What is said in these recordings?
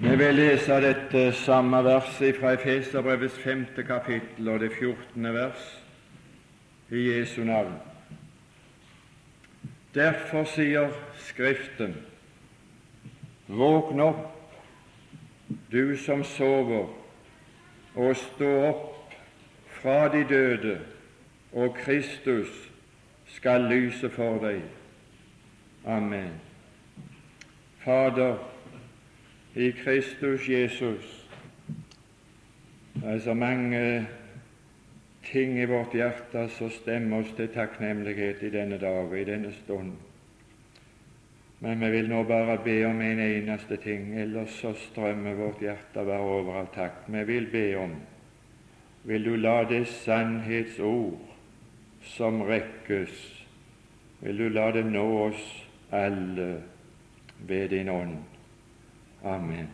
Vi vil lese dette samme verset fra Efeserbrevets femte kapittel og det fjortende vers i Jesu navn. Derfor sier Skriften, våkn opp, du som sover, og stå opp fra de døde, og Kristus skal lyse for deg. Amen. Fader, i Kristus Jesus. Det er så mange ting i vårt hjerte som stemmer oss til takknemlighet i denne dag og i denne stund. Men vi vil nå bare be om en eneste ting, ellers så strømmer vårt hjerte bare over av takk. Vi vil be om vil du la det sannhetsord som rekkes, vil du la det nå oss alle ved din ånd. Amen.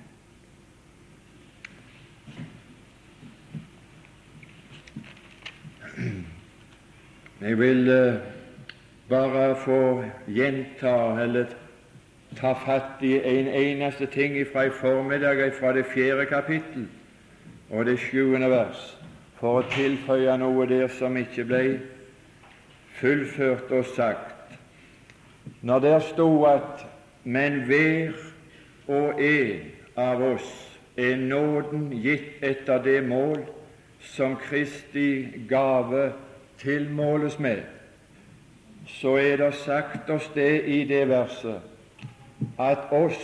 Jeg vil uh, bare få gjenta eller ta fatt i en eneste ting fra i formiddag fra det fjerde kapittel og det sjuende vers, for å tilføye noe der som ikke ble fullført og sagt. Når der sto at men hver og en av oss er nåden gitt etter det mål som Kristi gave tilmåles med, så er det sagt oss det i det verset at oss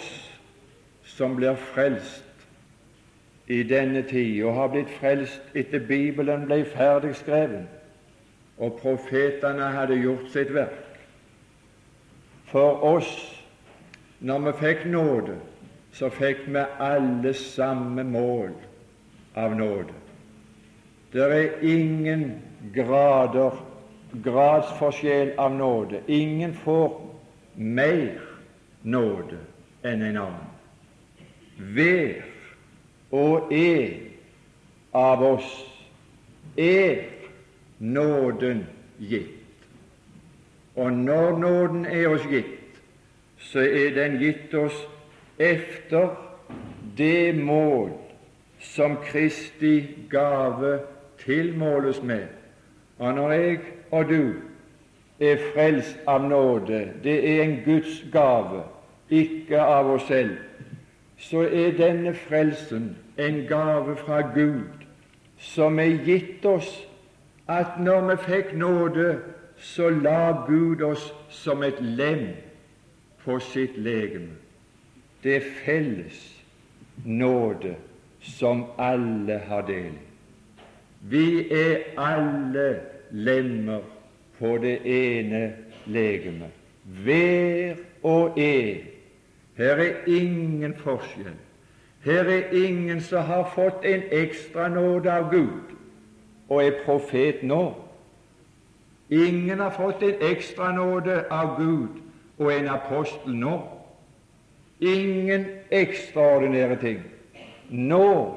som blir frelst i denne tid, og har blitt frelst etter Bibelen ble ferdigskreven, og profetene hadde gjort sitt verk. For oss, når vi fikk nåde, så fikk vi alle samme mål av nåde. Det er ingen grader, gradsforskjell av nåde. Ingen får mer nåde enn en annen. Hver og en av oss er nåden gitt. Og når nåden er oss gitt, så er den gitt oss efter det mål som Kristi gave tilmåles med. Og når jeg og du er frelst av nåde, det er en Guds gave, ikke av oss selv, så er denne frelsen en gave fra Gud som er gitt oss at når vi fikk nåde, så la Gud oss som et lem på sitt legeme det felles nåde som alle har del i. Vi er alle lemmer på det ene legemet, hver og en. Her er ingen forskjell. Her er ingen som har fått en ekstra nåde av Gud og er profet nå. Ingen har fått en ekstra nåde av Gud og en apostel nå. Ingen ekstraordinære ting. Nå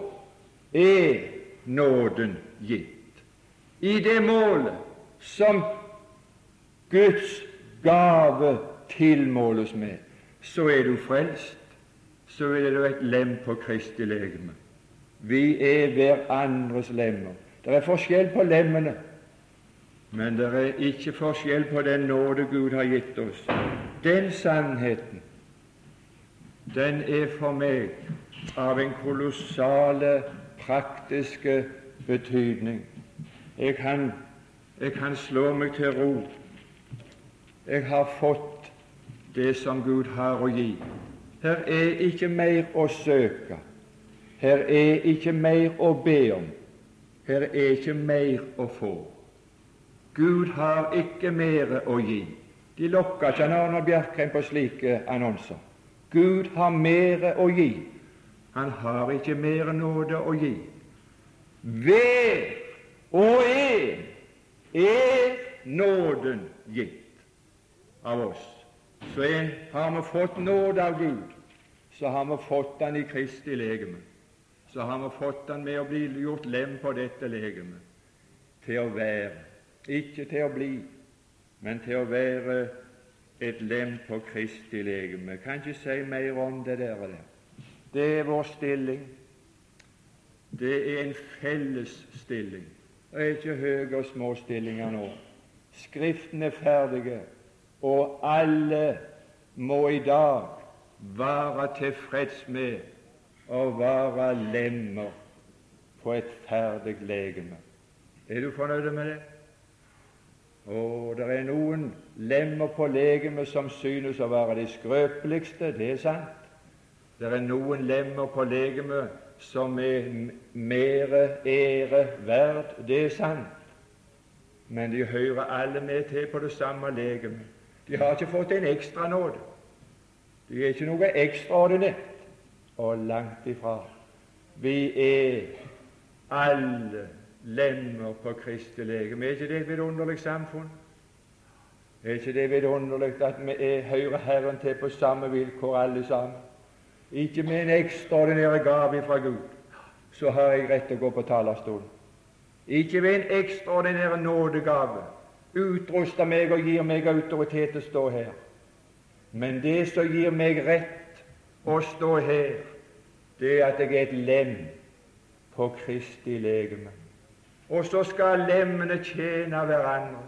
er nåden gitt. I det målet som Guds gave tilmåles med, så er du frelst. Så er du et lem på Kristi legeme. Vi er hverandres lemmer. Det er forskjell på lemmene, men det er ikke forskjell på den nåde Gud har gitt oss. Den sannheten den er for meg av en kolossale praktiske betydning. Jeg kan, jeg kan slå meg til ro. Jeg har fått det som Gud har å gi. Her er ikke mer å søke. Her er ikke mer å be om. Her er ikke mer å få. Gud har ikke mer å gi. De lokker ikke Arne Bjerkreim på slike annonser. Gud har mere å gi. Han har ikke mer nåde å gi. Hver og en er nåden gitt av oss. Så en, har vi fått nåde av Gud, så har vi fått den i Kristi legeme. Så har vi fått den med å bli gjort lem på dette legemet, til å være, ikke til å bli, men til å være et lem på Kristi legeme. Kan ikke si mer om det der. det er vår stilling. Det er en felles stilling. Det er ikke høye og små stillinger nå. Skriften er ferdige, og alle må i dag være tilfreds med å være lemmer på et ferdig legeme. Er du fornøyd med det? Og det er noen lemmer på legemet som synes å være de skrøpeligste, det er sant. Det er noen lemmer på legemet som er mere ære verd, det er sant. Men de hører alle med til på det samme legemet. De har ikke fått en ekstra nåde. De er ikke noe ekstraordinært, og langt ifra. Vi er alle lemmer på Kristi legeme. Er ikke det et vidunderlig samfunn? Er ikke det vidunderlig at vi er, hører Herren til på samme vilkår alle sammen? Ikke med en ekstraordinær gave fra Gud så har jeg rett til å gå på talerstolen. Ikke ved en ekstraordinær nådegave utruster meg og gir meg autoritet til å stå her. Men det som gir meg rett å stå her, det er at jeg er et lem på Kristi legeme. Og så skal lemmene tjene hverandre.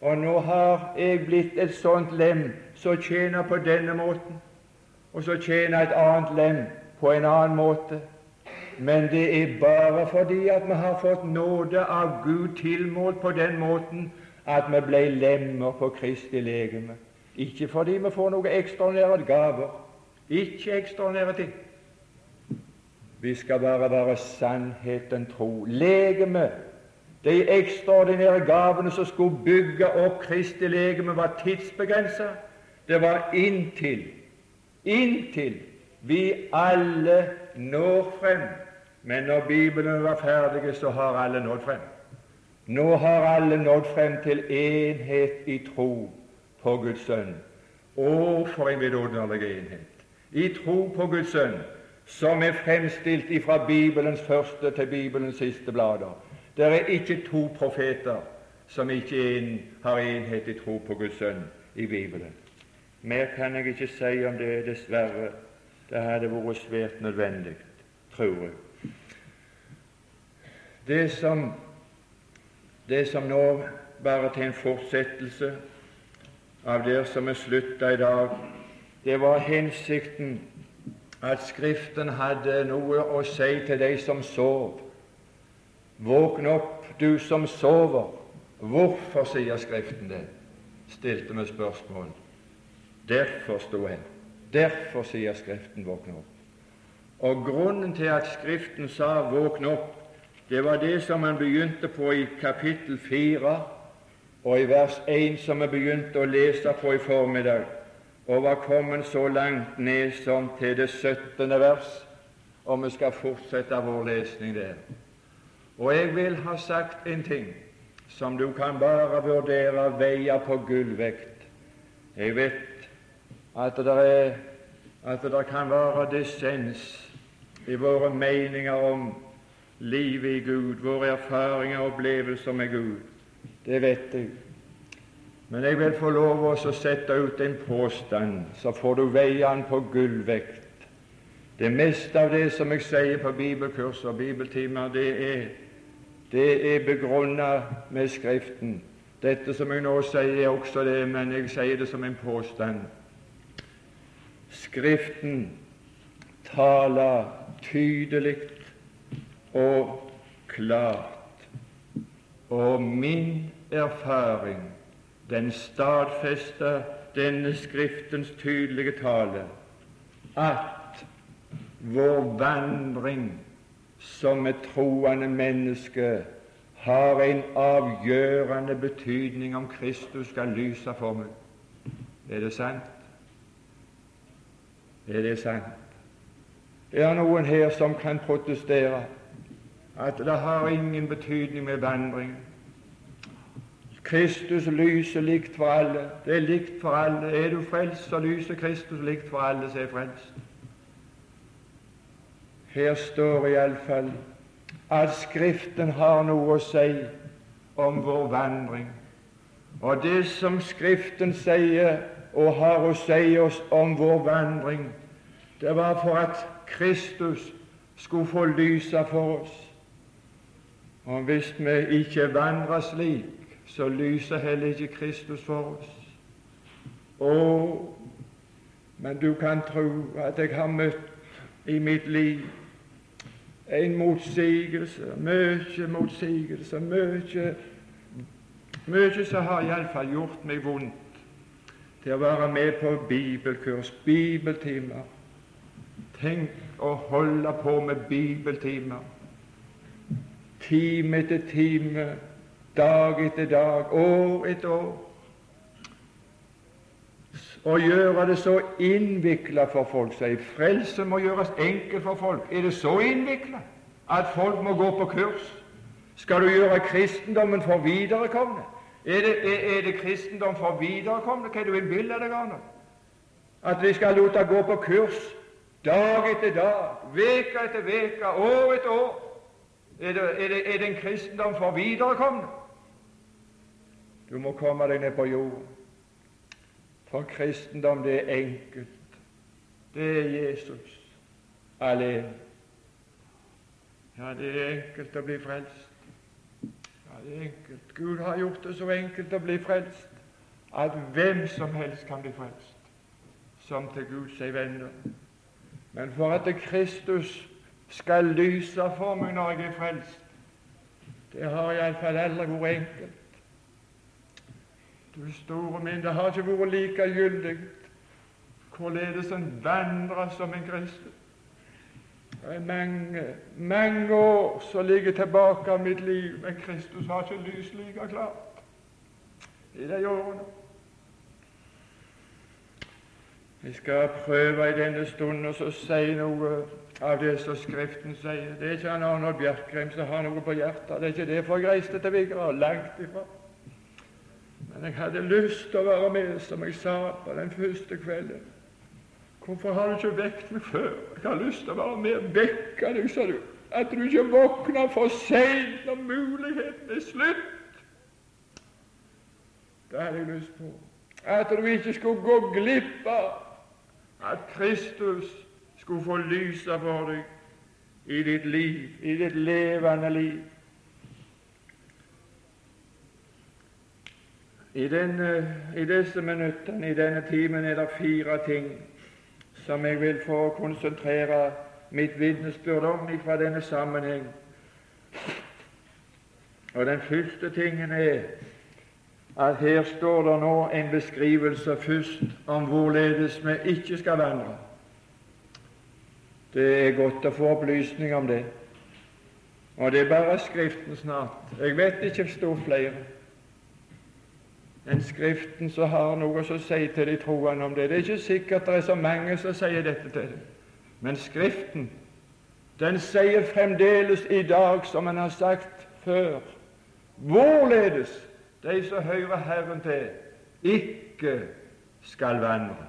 Og nå har jeg blitt et sånt lem som tjener på denne måten, og så tjener et annet lem på en annen måte. Men det er bare fordi at vi har fått nåde av Gud tilmålt på den måten at vi ble lemmer på Kristi legeme. Ikke fordi vi får noen ekstraordinære gaver. Ikke ekstraordinære ting. Vi skal bare være sannheten tro. Legeme, de ekstraordinære gavene som skulle bygge opp Kristi legeme, var tidsbegrensa. Det var inntil inntil vi alle når frem. Men når Bibelen var ferdig, så har alle nådd frem. Nå har alle nådd frem til enhet i tro på Guds sønn. Å, for en vidunderlig enhet! I tro på Guds sønn som er fremstilt fra Bibelens første til Bibelens siste blader. Det er ikke to profeter som ikke en, har enhet i tro på Guds sønn i Bibelen. Mer kan jeg ikke si om det, dessverre. Det hadde vært svært nødvendig, tror jeg. Det som, det som nå bare til en fortsettelse av det som er slutta i dag, det var hensikten at Skriften hadde noe å si til deg som sov. Våkn opp, du som sover. Hvorfor sier Skriften det? stilte vi spørsmål. Derfor sto en. Derfor sier Skriften våkn opp. Og grunnen til at Skriften sa våkn opp, det var det som han begynte på i kapittel 4 og i vers 1, som vi begynte å lese på i formiddag og var kommet så langt ned som til det 17. vers, og vi skal fortsette vår lesning der. Og jeg vil ha sagt en ting som du kan bare vurdere veier på gullvekt. Jeg vet at det, er, at det kan være dissens i våre meninger om livet i Gud, våre erfaringer og opplevelser med Gud. Det vet jeg. Men jeg vil få lov å sette ut en påstand, så får du veie den på gullvekt. Det meste av det som jeg sier på bibelkurs og bibeltimer, det er, det er begrunnet med Skriften. Dette som jeg nå sier, er også det, men jeg sier det som en påstand. Skriften taler tydelig og klart, og min erfaring den stadfester denne Skriftens tydelige tale at vår vandring som et troende menneske har en avgjørende betydning om Kristus skal lyse for meg. Er det sant? Er det sant? Er det noen her som kan protestere at det har ingen betydning med vandringen? Kristus lyser likt for alle. Det er likt for alle. Er du frelst, så lyser Kristus likt for alle som er frelst. Her står iallfall at Skriften har noe å si om vår vandring. Og det som Skriften sier og har å si oss om vår vandring, det var for at Kristus skulle få lyse for oss. Og hvis vi ikke vandrer slik, så lyser heller ikke Kristus for oss. Å, men du kan tro at jeg har møtt i mitt liv en motsigelse, mye motsigelse, mye mye som har iallfall gjort meg vondt til å være med på bibelkurs, bibeltimer. Tenk å holde på med bibeltimer. Time etter time, dag etter dag, år etter år. Å gjøre det så innvikla for folk, sier frelse må gjøres enkelt for folk. Er det så innvikla at folk må gå på kurs? Skal du gjøre kristendommen for viderekomne? Er det, er, er det kristendom for viderekomne? Hva du innbiller deg nå? At vi skal lute gå på kurs dag etter dag, uke etter uke, år etter år? Er det, er det, er det en kristendom for viderekomne? Du må komme deg ned på jorden. For kristendom, det er enkelt. Det er Jesus alene. Ja, det er enkelt å bli frelst. Ja, det er enkelt. Gud har gjort det så enkelt å bli frelst at hvem som helst kan bli frelst, som til Gud seg vender. Men for at Kristus skal lyse for meg når jeg er frelst, det har iallfall aldri vært enkelt. Du store min, det har ikke vært like gyldig hvorledes en vandrer som en kristen. Det er mange, mange år som ligger tilbake av mitt liv, men Kristus har ikke lyst like klart i de årene. Vi skal prøve i denne stunden å si noe av det som Skriften sier. Det er ikke han Arnold Bjerkreim som har noe på hjertet. Det er ikke det for reiste til Vigra, langt ifra. Men jeg hadde lyst til å være med, som jeg sa på den første kvelden. Hvorfor har du ikke vekt meg før? Jeg har lyst til å være med og vekke deg, sa du. At du ikke våkner for seint når muligheten er slutt. Det hadde jeg lyst på. At du ikke skulle gå glipp av at Kristus skulle få lyse for deg i ditt liv, i ditt levende liv. I, denne, I disse minuttene, i denne timen, er det fire ting som jeg vil få konsentrere mitt vitnesbyrd om fra denne sammenheng. Og Den første tingen er at her står det nå en beskrivelse først om hvorledes vi ikke skal vandre. Det er godt å få opplysning om det. Og det er bare Skriften snart. Jeg vet ikke om stort flere enn Skriften som har noe å si til de troende om det. Det er ikke sikkert det er så mange som sier dette til dem. Men Skriften, den sier fremdeles i dag, som en har sagt før, hvorledes de som hører Herren til, ikke skal vandre.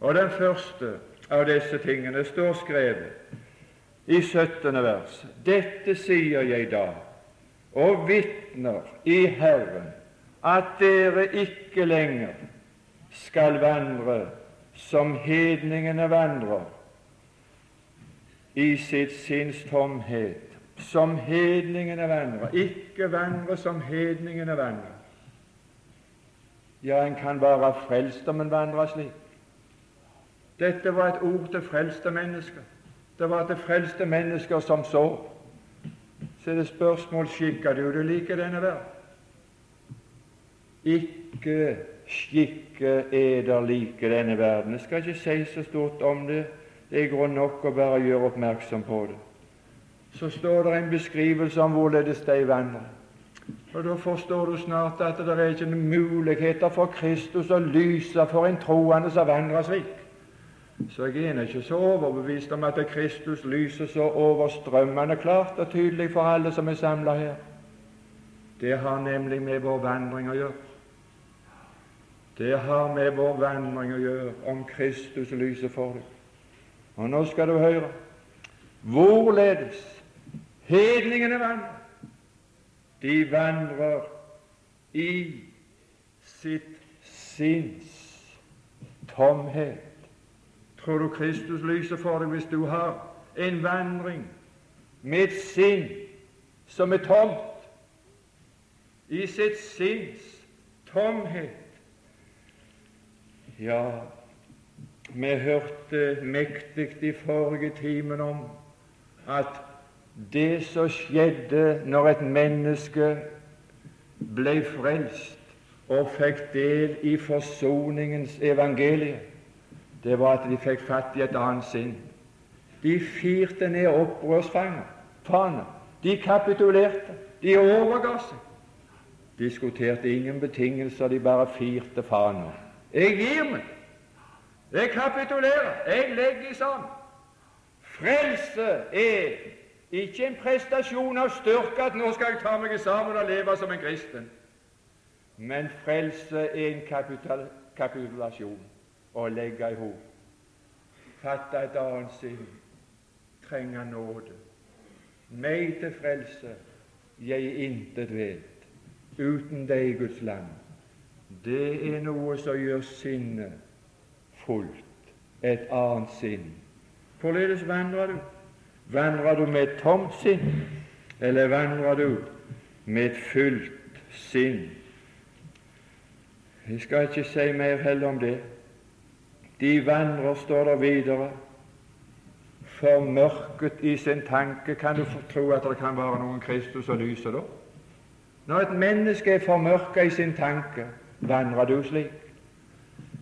Og den første av disse tingene står skrevet i 17. vers. Dette sier jeg da, og vitner i Herren at dere ikke lenger skal vandre som hedningene vandrer, i sitt sinns tomhet, som hedningene vandrer. Ikke vandre som hedningene vandrer. Ja, en kan være frelst om en vandrer slik. Dette var et ord til frelste mennesker. Det var til frelste mennesker som så. Så er det spørsmål skikker du du like denne verden. Ikke skikke eder like denne verden. Jeg skal ikke si så stort om det. Det er grunn nok å bare gjøre oppmerksom på det. Så står det en beskrivelse om hvorledes de vandrer. Og Da forstår du snart at det er ikke muligheter for Kristus å lyse for en troende som vandrer slik. Så jeg er ikke så overbevist om at Kristus lyser så overstrømmende klart og tydelig for alle som er samla her. Det har nemlig med vår vandring å gjøre. Det har med vår vandring å gjøre, om Kristus lyser for deg. Og nå skal du høre hvorledes hedningene vandrer. De vandrer i sitt sinns tomhet, Tror du Kristus lyser for deg hvis du har en vandring med et sinn som er tomt, i sitt sinns tomhet? Ja, vi hørte mektig i forrige timen om at det som skjedde når et menneske ble frelst og fikk del i forsoningens evangelie, det var at de fikk fatt i et annet sinn. De firte ned opprørsfaner. De kapitulerte. De overga seg. Diskuterte ingen betingelser, de bare firte faner. Jeg gir meg. Jeg kapitulerer. Jeg legger sammen. Frelse er ikke en prestasjon av styrke at 'nå skal jeg ta meg sammen og leve som en kristen'. Men frelse er en kapital, kapitulasjon å legge i hop. Fatte et annet sinn, trenge nåde. Meg til frelse jeg intet vet, uten deg, Guds land. Det er noe som gjør sinnet fullt, et annet sinn. Hvorledes vandrer du? Vandrer du med et tomt sinn, eller vandrer du med et fullt sinn? Jeg skal ikke si mer heller om det. De vandrer, står der videre, formørket i sin tanke. Kan du tro at det kan være noen Kristus og lyser da? Når et menneske er formørka i sin tanke, vandrer du slik?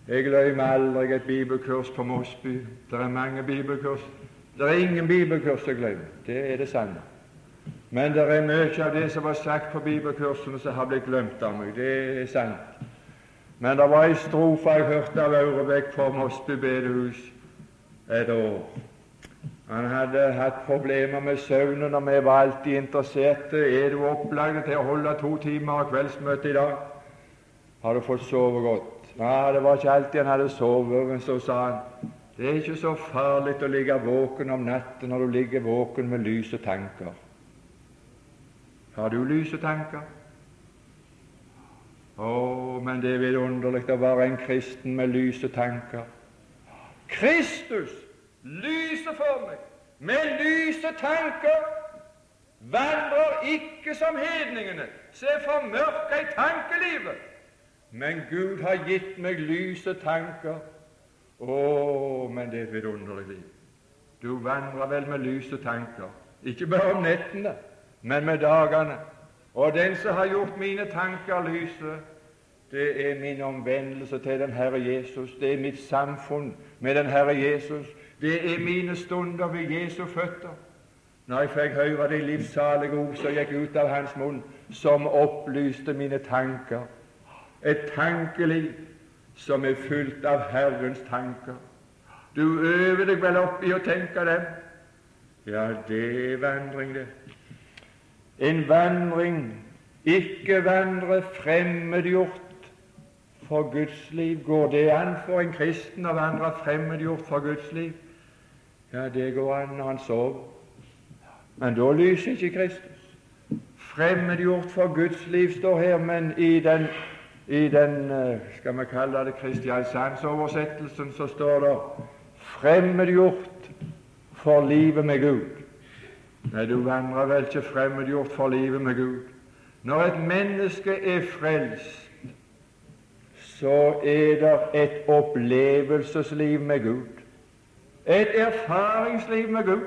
Jeg glemmer aldri et bibelkurs på Mosby. Det er mange bibelkurs det er ingen bibelkurs å glemmer. det er det sanne. Men det er mye av det som var sagt på bibelkursene, som har blitt glemt av meg. Det er sant. Men det var ei strofe jeg hørte av Aurebekk på Mosby bedehus et år. Han hadde hatt problemer med søvnen, og vi var alltid interesserte. Er du opplagt til å holde to timer av kveldsmøte i dag? Har du fått sove godt? Ja, det var ikke alltid han hadde sovet, men så sa han det er ikke så farlig å ligge våken om natten når du ligger våken med lyse tanker. Har du lyse tanker? Å, men det er vidunderlig å være en kristen med lyse tanker. Kristus lyser for meg med lyse tanker. Vandrer ikke som hedningene, ser formørka i tankelivet. Men Gud har gitt meg lyse tanker å, men det er et vidunderlig liv. Du vandrer vel med lyse tanker, ikke bare om nettene, men med dagene. Og den som har gjort mine tanker lyse, det er min omvendelse til den Herre Jesus. Det er mitt samfunn med den Herre Jesus. Det er mine stunder ved Jesu føtter. Når jeg fikk høre de livssalige ord som gikk ut av hans munn, som opplyste mine tanker. Et tankeliv som er fylt av Herrens tanker. Du øver deg vel opp i å tenke dem. Ja, det er vandring, det. En vandring, ikke vandre fremmedgjort for Guds liv. Går det an for en kristen å vandre fremmedgjort for Guds liv? Ja, det går an når han sover. Men da lyser ikke Kristus. Fremmedgjort for Guds liv står her, men i den i den eh, skal vi kalle det Kristiansandsoversettelsen så står det 'fremmedgjort for livet med Gud'. Nei, du vandrer vel ikke fremmedgjort for livet med Gud. Når et menneske er frelst, så er det et opplevelsesliv med Gud. Et erfaringsliv med Gud.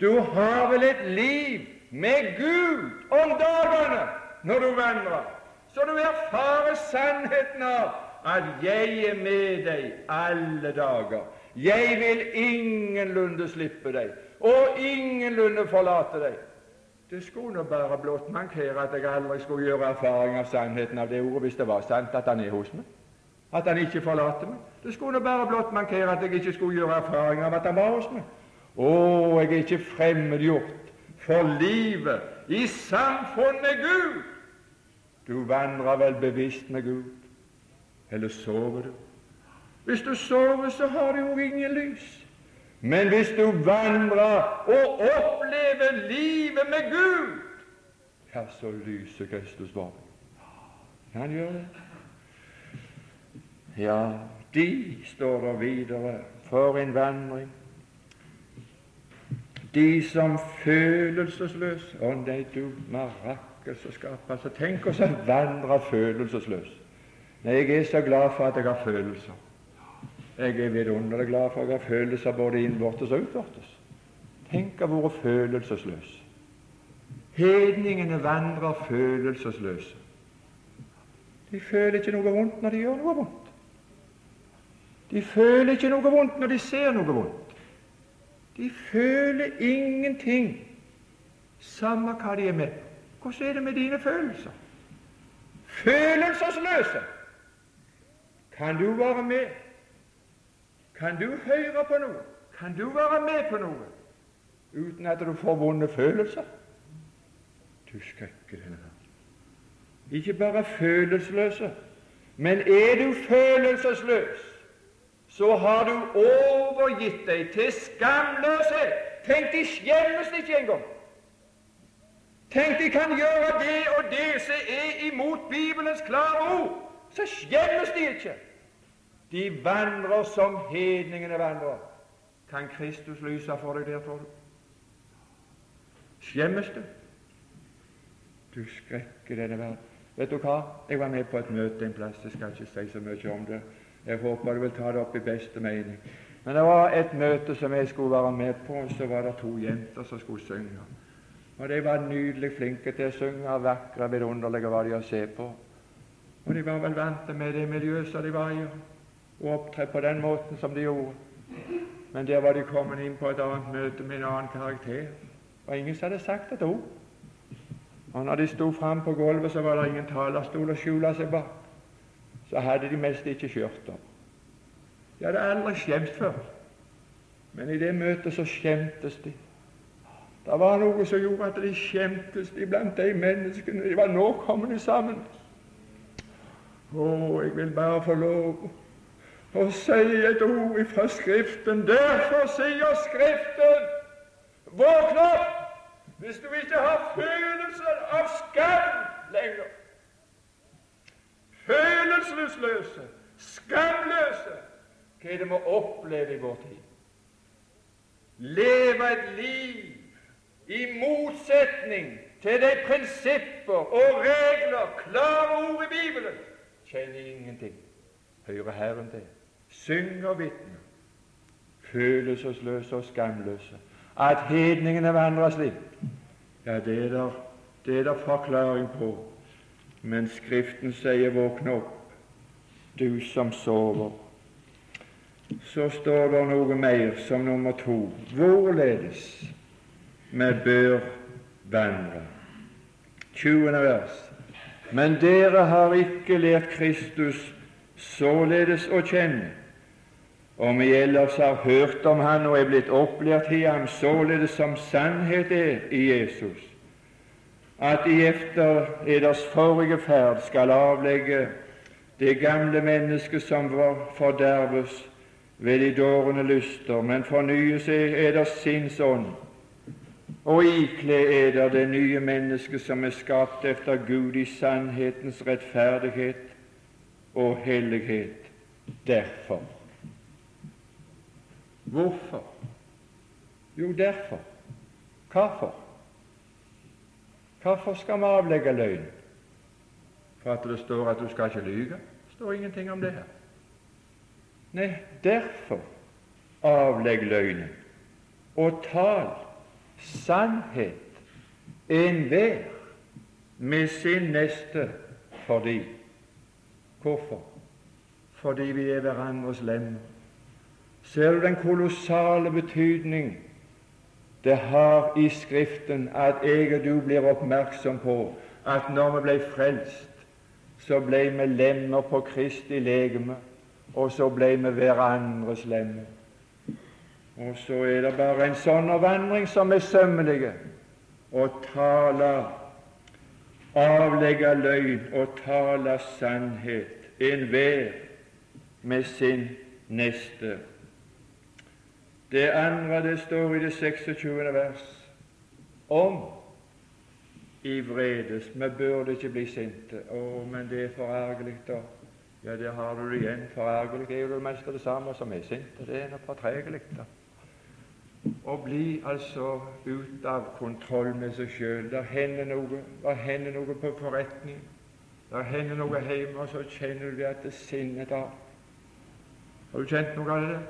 Du har vel et liv med Gud om dagene når du vandrer så du erfarer sannheten av at 'jeg er med deg alle dager'. Jeg vil ingenlunde slippe deg, og ingenlunde forlate deg. Det skulle nå bare blott mankere at jeg aldri skulle gjøre erfaring av sannheten av det ordet hvis det var sant at han er hos meg, at han ikke forlater meg. Det skulle nå bare blott mankere at jeg ikke skulle gjøre erfaring av at han var hos meg. Å, jeg er ikke fremmedgjort for livet i samfunnet Gud. Du vandrer vel bevisst med Gud, eller sover du? Hvis du sover, så har du jo ingen lys. Men hvis du vandrer og opplever livet med Gud, ja, så lyser Kristus vår. Han gjør det. Ja, de, står der videre, For en vandring! De som følelsesløse Å nei, du marakkels og skap altså, Tenk oss å vandre følelsesløs. Nei, jeg er så glad for at jeg har følelser. Jeg er vidunderlig glad for at jeg har følelser både innvortes og utvortes. Tenk å være følelsesløs. Hedningene vandrer følelsesløse. De føler ikke noe vondt når de gjør noe vondt. De føler ikke noe vondt når de ser noe vondt. De føler ingenting, samme hva de er med på. Hvordan er det med dine følelser? Følelsesløse! Kan du være med? Kan du høre på noe? Kan du være med på noe uten at du får vonde følelser? Du skrekker denne verden. Ikke bare følelsesløse, men er du følelsesløs, så har du overgitt deg til skamløshet. Tenk, de skjemmes ikke engang. Tenk, de kan gjøre det og det som er imot Bibelens klare ord. Så skjemmes de ikke. De vandrer som hedningene vandrer. Kan Kristus lyse for deg der, tror du? Skjemmes du? Du skrekker denne verden. Vet du hva? Jeg var med på et møte en plass. Jeg skal ikke si så mye om det. Jeg håper du vil ta det opp i beste mening. Men det var et møte som jeg skulle være med på, og så var det to jenter som skulle synge. Og De var nydelig flinke til å synge, vakre, vidunderlige var de å se på. Og de var vel vant med det miljøet som de var i, og opptre på den måten som de gjorde. Men der var de kommet inn på et annet møte med en annen karakter, og ingen som hadde sagt et ord. Og når de sto fram på gulvet, så var det ingen talerstol å skjule seg bak. Så hadde de mest ikke skjørter. De hadde aldri skjemt før, men i det møtet så skjemtes de. Det var noe som gjorde at de skjemtes iblant de menneskene de var nå kommet sammen. Å, jeg vil bare få lov å si et ord fra Skriften. Derfor sier Skriften Våkn opp! hvis du ikke har følelsen av skam lenger. Følelsesløse, skamløse. Hva er det vi opplever i vår tid? Leve et liv i motsetning til de prinsipper og regler, klare ord i Bibelen. Kjenner ingenting. Hører Herren til. Synger vitner. Følelsesløse og skamløse at hedningene vandrer slik. Ja, det er der, det er der forklaring på. Men Skriften sier 'våkn opp, du som sover'. Så står det noe mer som nummer to. Hvorledes vi bør vandre. 20. vers. Men dere har ikke lært Kristus således å kjenne om vi ellers har hørt om Han og er blitt opplært i Ham, således som sannhet er i Jesus, at de efter eders forrige ferd skal avlegge det gamle mennesket som var forderves ved de dårende lyster, men fornyes eders sinnsånd, og ikle eder det nye mennesket som er skapt efter Gud i sannhetens rettferdighet og hellighet. Derfor Hvorfor? Jo, derfor. Hvorfor? Hvorfor skal vi avlegge løgn? For at det står at du skal ikke lyge? Det står ingenting om det her. Nei, derfor avlegg løgnen, og tal sannhet enhver med sin neste fordi Hvorfor? Fordi vi er hverandres lemmer. Ser du den kolossale betydning det har i Skriften at jeg og du blir oppmerksom på at når vi ble frelst, så ble vi lemmer på Kristi legeme, og så ble vi hverandres lemmer. Og så er det bare en sånn vandring som er sømmelig, å tale, avlegge løgn og tale sannhet, enhver med sin neste. Det andre det står i det 26. vers om i vredes. Vi burde ikke bli sinte. Å, men det er forargelig, da. Ja, det har du igjen. Forargelig er jo det meste det samme som er sint. Det er noe fortregelig. Å bli altså ut av kontroll med seg sjøl. Det hender noe det hender noe på forretning. Det hender noe hjemme, og så kjenner du at det sinnet tar. Har du kjent noe av det?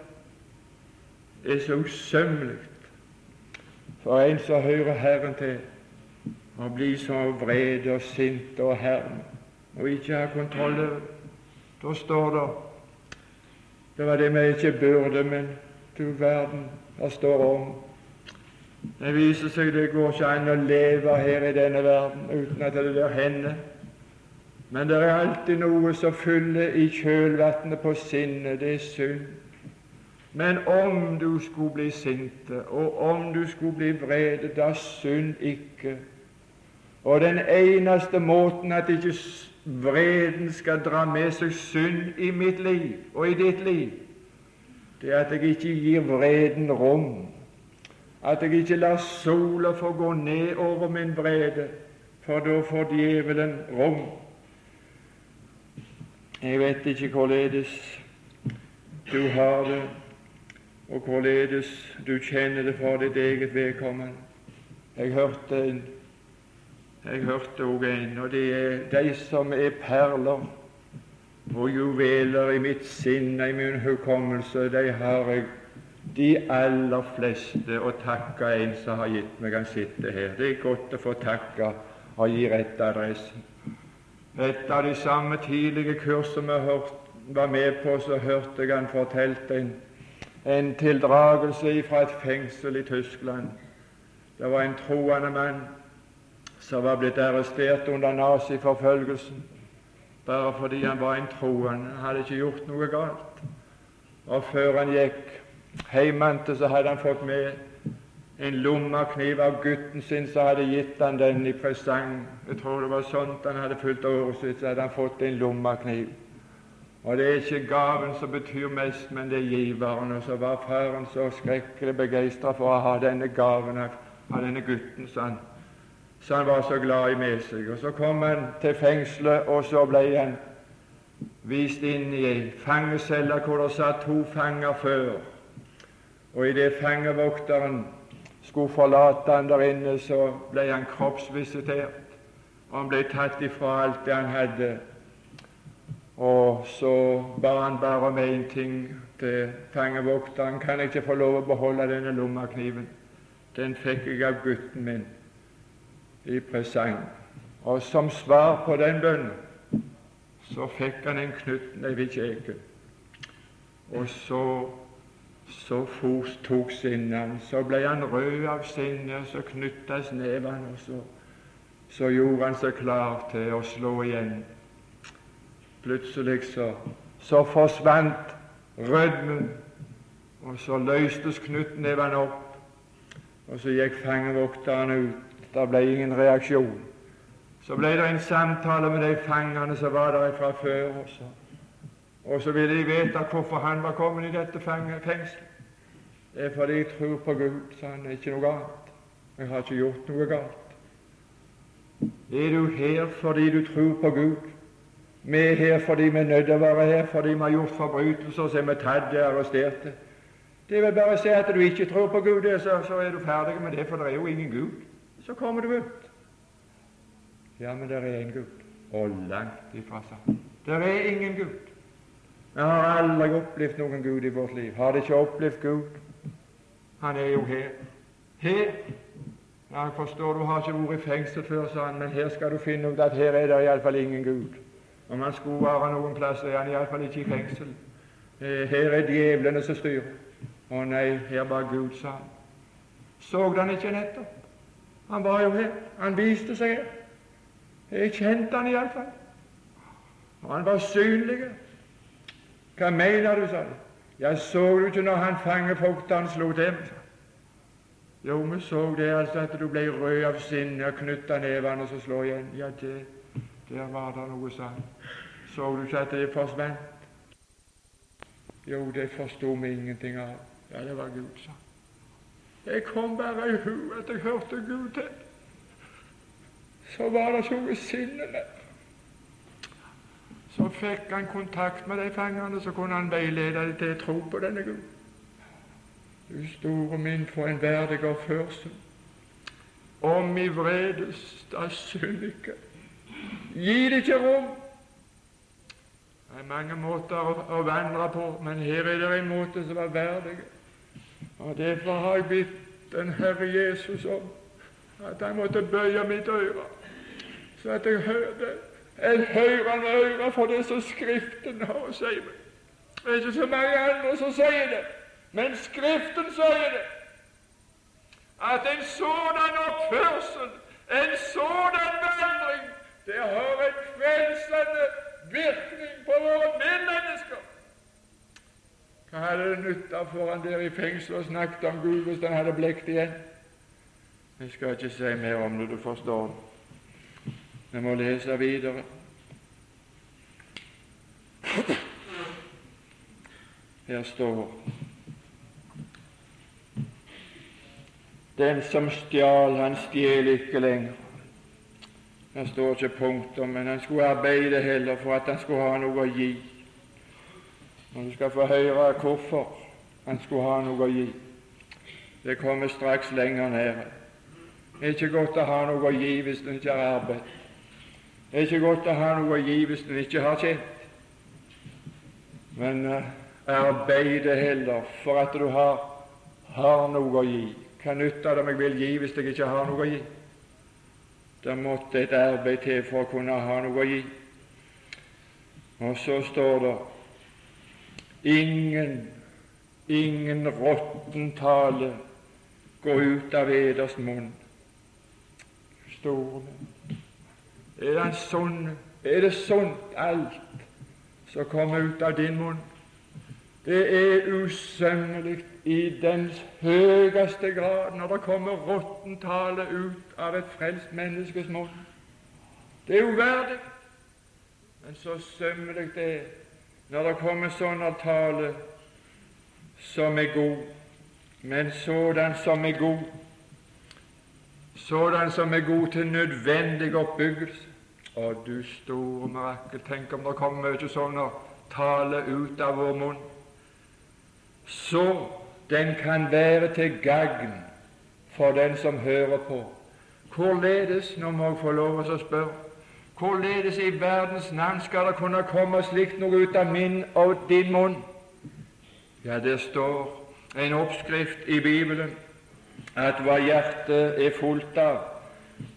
Det er så usømmelig for en som hører Herren til, å bli så vred og sint og herm og ikke ha kontroll over Da står det Det var det vi ikke burde, men du verden, det står om. Det viser seg det går ikke an å leve her i denne verden uten at det der hender. Men det er alltid noe som fyller i kjølvannet på sinnet. Det er synd. Men om du skulle bli sinte, og om du skulle bli vrede, da synd ikke. Og den eneste måten at ikke vreden skal dra med seg synd i mitt liv og i ditt liv, det er at jeg ikke gir vreden rom, at jeg ikke lar sola få gå ned over min vrede, for da får djevelen rom. Jeg vet ikke hvorledes du har det, og hvorledes du kjenner det for ditt eget vedkommende. Jeg hørte en jeg hørte òg en, og det er de som er perler og juveler i mitt sinn, i min hukommelse, de har jeg de aller fleste å takke en som har gitt meg han sitte her. Det er godt å få takke og gi rett adressen. Et av de samme tidlige kursene vi var med på, så hørte jeg han fortalte en, en tildragelse fra et fengsel i Tyskland. Det var en troende mann som var blitt arrestert under naziforfølgelsen bare fordi han var en troende. Han hadde ikke gjort noe galt. Og før han gikk hjemmefra, så hadde han fått med en lommekniv av gutten sin så hadde gitt han den i presang. Jeg tror det var sånt han hadde fulgt året sitt, så hadde han fått en lommekniv. Og det er ikke gaven som betyr mest, men det er giveren. Og så var faren så skrekkelig begeistra for å ha denne gaven av, denne gutten. sånn så han var så glad i med seg. Og Så kom han til fengselet, og så ble han vist inn i ei fangecelle hvor det satt to fanger før. Og idet fangevokteren skulle forlate han der inne, så ble han kroppsvisitert. Og han ble tatt ifra alt det han hadde. Og så ba han bare om én ting til fangevokteren. Kan jeg ikke få lov å beholde denne lommakniven? Den fikk jeg av gutten min i presang. Og som svar på den bønnen så fikk han en knyttneve i kjeken. Og så så fos tok sinnet Så ble han rød av sinne, så knyttet nevene, og så, så gjorde han seg klar til å slå igjen. Plutselig så, så forsvant rødmen, og så løstes knyttneven opp, og så gikk fangevokteren ut det ble ingen reaksjon. Så ble det en samtale med de fangene som var der fra før. Også. Og så ville de vite hvorfor han var kommet i dette fengselet. Det er fordi jeg tror på Gud, sa han. Er ikke noe galt. Jeg har ikke gjort noe galt. Er du her fordi du tror på Gud? Vi er her fordi vi er nødt til å være her, fordi vi har gjort forbrytelser, så er vi tatt og arresterte. Det vil bare si at du ikke tror på Gud, så er du ferdig med det, for det er jo ingen Gud så kommer du ut. Ja, men det er en Gud. Og langt ifra sant. Det er ingen Gud. Vi har aldri opplevd noen Gud i vårt liv. Har det ikke opplevd Gud? Han er jo her. Her. Jeg forstår du har ikke vært i fengsel før, sa han, men her skal du finne ut at her er det iallfall ingen Gud. Om han skulle være noen plass, er han iallfall ikke i fengsel. Eh, her er djevlene som styrer. Å nei, her var Gud, sa han. Så han ikke nettopp? Han var jo her. Han viste seg her. Jeg kjente han iallfall. Og han var synlig. Hva mener du, sa de. Jeg så du ikke når han fangevokteren slo til? Jo, vi så det altså at du ble rød av sinne og knytta nevene og så slå igjen. Ja, det, der var det noe, sa han. Så du ikke at det forsvant? Jo, det forsto vi ingenting av. Ja, det var Gud, sa han. Jeg kom bare i hu at jeg hørte Gud til. Så var det så usinnelig. Så fikk han kontakt med de fangene, så kunne han veilede dem til å tro på denne Gud. Du store min, for en verdig oppførsel. Om i vredes, da synd ikke. Gi det ikke rom. Det er mange måter å, å vandre på, men her er det en måte som er verdig. Og Derfor har jeg bedt den Herre Jesus om at jeg måtte bøye mitt øre, så at jeg hørte en hørende øre for det som Skriften har å si meg. Det er ikke så mange andre som sier det, men Skriften sier det. At en sådan oppførsel, en sådan vandring, det har en frelsende virkning på våre medmennesker. Hva hadde det nytta for han der i fengsel og snakket om Gud hvis han hadde blekt igjen? Jeg skal ikke si mer om det, du forstår. Vi må lese videre. Her står Den som stjal, han stjel ikke lenger. Det står ikke punktum, men han skulle arbeide heller for at han skulle ha noe å gi. Og du skal få høre hvorfor han skulle ha noe å gi. Det kommer straks lenger nede. Det er ikke godt å ha noe å gi hvis en ikke har arbeid. Det er ikke godt å ha noe å gi hvis en ikke har tjent. Men uh, arbeide heller for at du har, har noe å gi. Hva nytter det om jeg vil gi hvis jeg ikke har noe å gi? Det måtte et arbeid til for å kunne ha noe å gi. Og så står det Ingen, ingen råtten tale går ut av eders munn. Store Er det sånn, er det sånt alt som kommer ut av din munn? Det er usømmelig i dens høyeste grad når det kommer råtten tale ut av et frelst menneskes munn. Det er uverdig, men så sømmelig det er når det kommer sånne tale som er god, men sådan som er god, sådan som er god til nødvendig oppbyggelse. Å, du store mirakel, tenk om det kommer mye sånne tale ut av vår munn, så den kan være til gagn for den som hører på. Hvorledes, nå må jeg få lov å spørre, Hvorledes i verdens navn skal det kunne komme slikt noe ut av min og din munn? Ja, det står en oppskrift i Bibelen at hva hjertet er fullt av,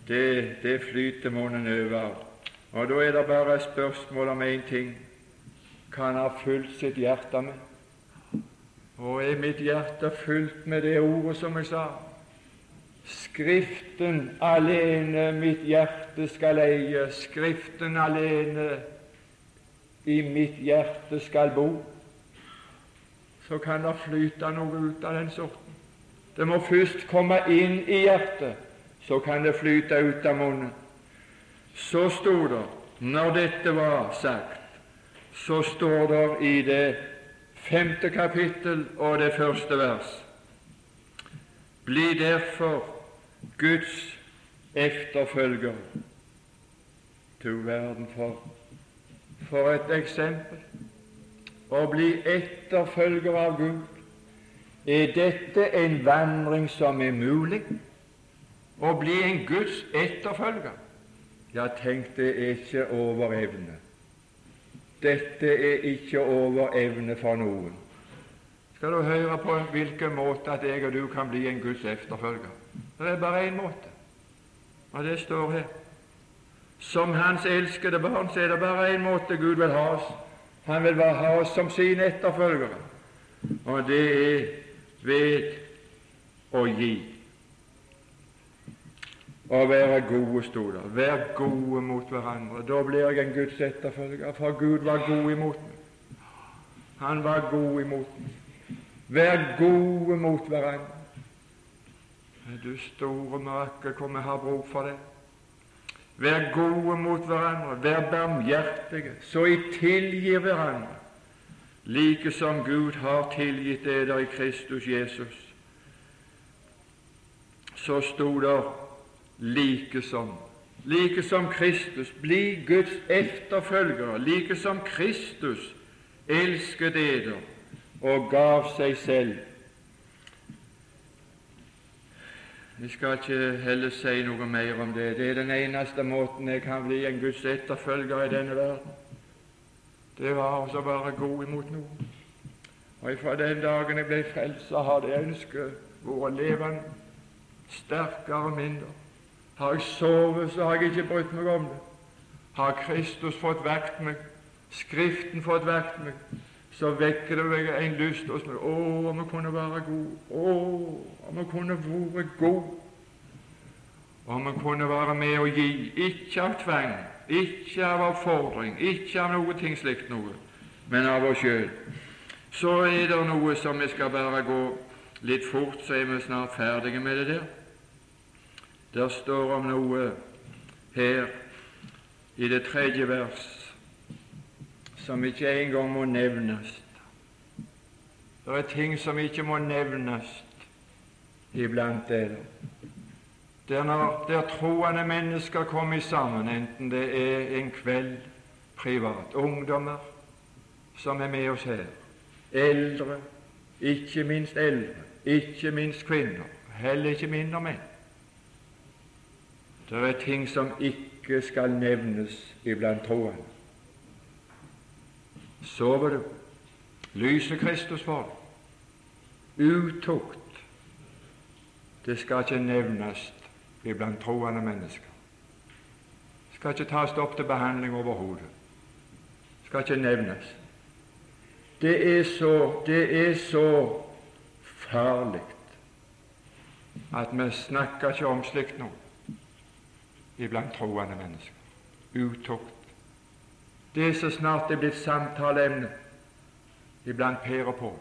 det, det flyter munnen over. Og da er det bare et spørsmål om én ting hva han har fylt sitt hjerte med. Og er mitt hjerte fylt med det ordet som jeg sa? Skriften alene mitt hjerte skal eie, Skriften alene i mitt hjerte skal bo. Så kan det flyte noe ut av den sorten. Det må først komme inn i hjertet, så kan det flyte ut av munnen. Så sto det, når dette var sagt, så står det i det femte kapittel og det første vers Bli derfor Guds efterfølger. Du verden for, for et eksempel. Å bli etterfølger av Gud, er dette en vandring som er mulig? Å bli en Guds etterfølger? Ja, tenk, det er ikke over evne. Dette er ikke over evne for noen. Skal du høre på hvilken måte at jeg og du kan bli en Guds efterfølger? Det er bare én måte, og det står her. Som Hans elskede barn så er det bare én måte Gud vil ha oss. Han vil bare ha oss som sine etterfølgere, og det er ved å gi. Å være gode, sto det. Vær gode mot hverandre. Da blir jeg en Guds etterfølger, for Gud var god imot meg. Han var god imot meg. Vær gode mot hverandre. Du store mirakel, hvor vi har bruk for det. Vær gode mot hverandre, vær barmhjertige, så I tilgir hverandre, like som Gud har tilgitt dere i Kristus Jesus. Så sto det like som. like som Kristus, bli Guds efterfølgere, like som Kristus elsket eder og gav seg selv. Vi skal ikke heller si noe mer om det. Det er den eneste måten jeg kan bli en Guds etterfølger i denne verden. Det var å være god imot noen. Og fra den dagen jeg ble frelst, så har det ønsket vært levende, sterkere og mindre. Har jeg sovet, så har jeg ikke brydd meg om det. Har Kristus fått vekt meg, Skriften fått vekt meg, så vekker det meg en lyst hos meg. Å, om jeg kunne være god! Å, om jeg kunne vært god! Om jeg kunne være med å gi, ikke av tvang, ikke av oppfordring, ikke av noe ting slikt noe, men av oss sjøl. Så er det noe som vi skal bare gå litt fort, så er vi snart ferdige med det der. Der står om noe her i det tredje vers som ikke engang må nevnes. Det er ting som ikke må nevnes iblant dere. er når, der troende mennesker kommer sammen, enten det er en kveld privat, ungdommer som er med oss her, eldre, ikke minst eldre, ikke minst kvinner, heller ikke mindre menn. Det er ting som ikke skal nevnes iblant troende. Sover du? Lyset Kristus for? Utukt. Det skal ikke nevnes iblant troende mennesker. Skal ikke tas opp til behandling overhodet. Det skal ikke nevnes. Det er så, det er så farlig at vi snakker ikke om slikt nå iblant troende mennesker. Utukt. Det er så snart det er blitt samtaleemne iblant Per og Pål,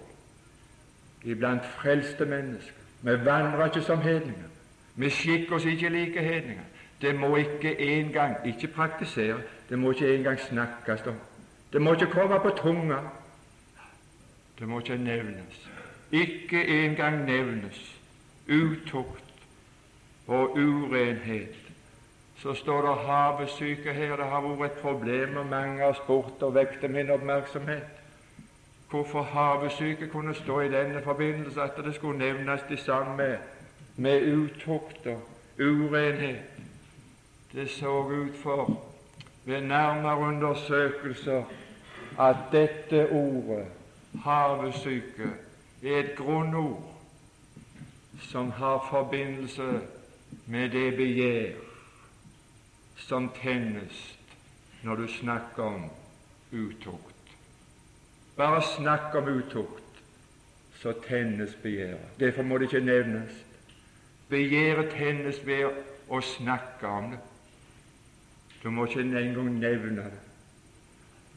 iblant frelste mennesker. Vi vandrer ikke som hedninger. Vi skikker oss ikke like hedninger. Det må ikke engang ikke praktisere, det må ikke engang snakkes om. Det må ikke komme på tunga. Det må ikke nevnes. Ikke engang nevnes utukt og urenhet så står det havesyke her. Det har vært et problem, og mange har spurt og vekket min oppmerksomhet. Hvorfor havesyke kunne stå i denne forbindelse, at det skulle nevnes de samme med, utukt og urenhet. Det så ut for ved nærmere undersøkelser at dette ordet, havesyke, er et grunnord som har forbindelse med det begjær som tennes når du snakker om utukt. Bare snakk om utukt, så tennes begjæret. Derfor må det ikke nevnes. Begjæret tennes ved å snakke om det. Du må ikke engang nevne det.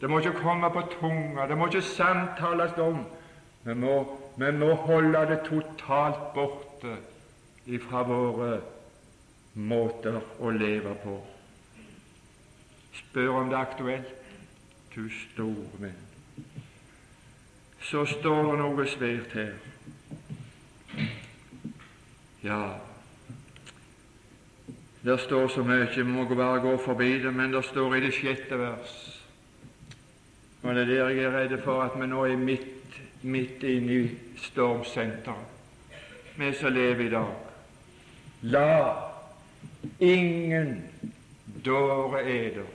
Det må ikke komme på tunga, det må ikke samtales om. Vi må, vi må holde det totalt borte ifra våre måter å leve på. Spør om det er aktuelt. Du store venn. Så står det noe svært her. Ja, der står så mye, vi må bare gå forbi det, men det står i det sjette vers. Og det er der jeg er redd for at vi nå er midt, midt inne i stormsenteret, vi som lever i dag. La ingen dåre eder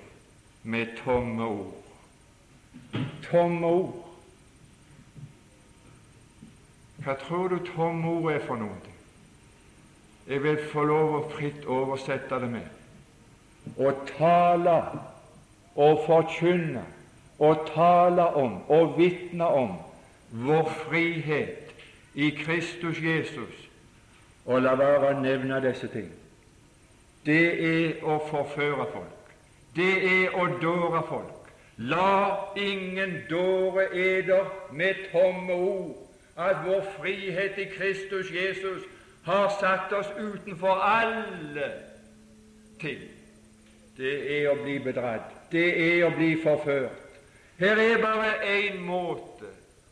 med tomme ord. Tomme ord. Hva tror du tomme ord er for noe? Jeg vil få lov å fritt oversette det med å tale og forkynne og tale om og vitne om vår frihet i Kristus Jesus, og la være å nevne disse ting. Det er å forføre folk det er å dåre folk. La ingen dåre eder med tomme ord at vår frihet i Kristus Jesus har satt oss utenfor alle ting. Det er å bli bedratt. Det er å bli forført. Her er bare én måte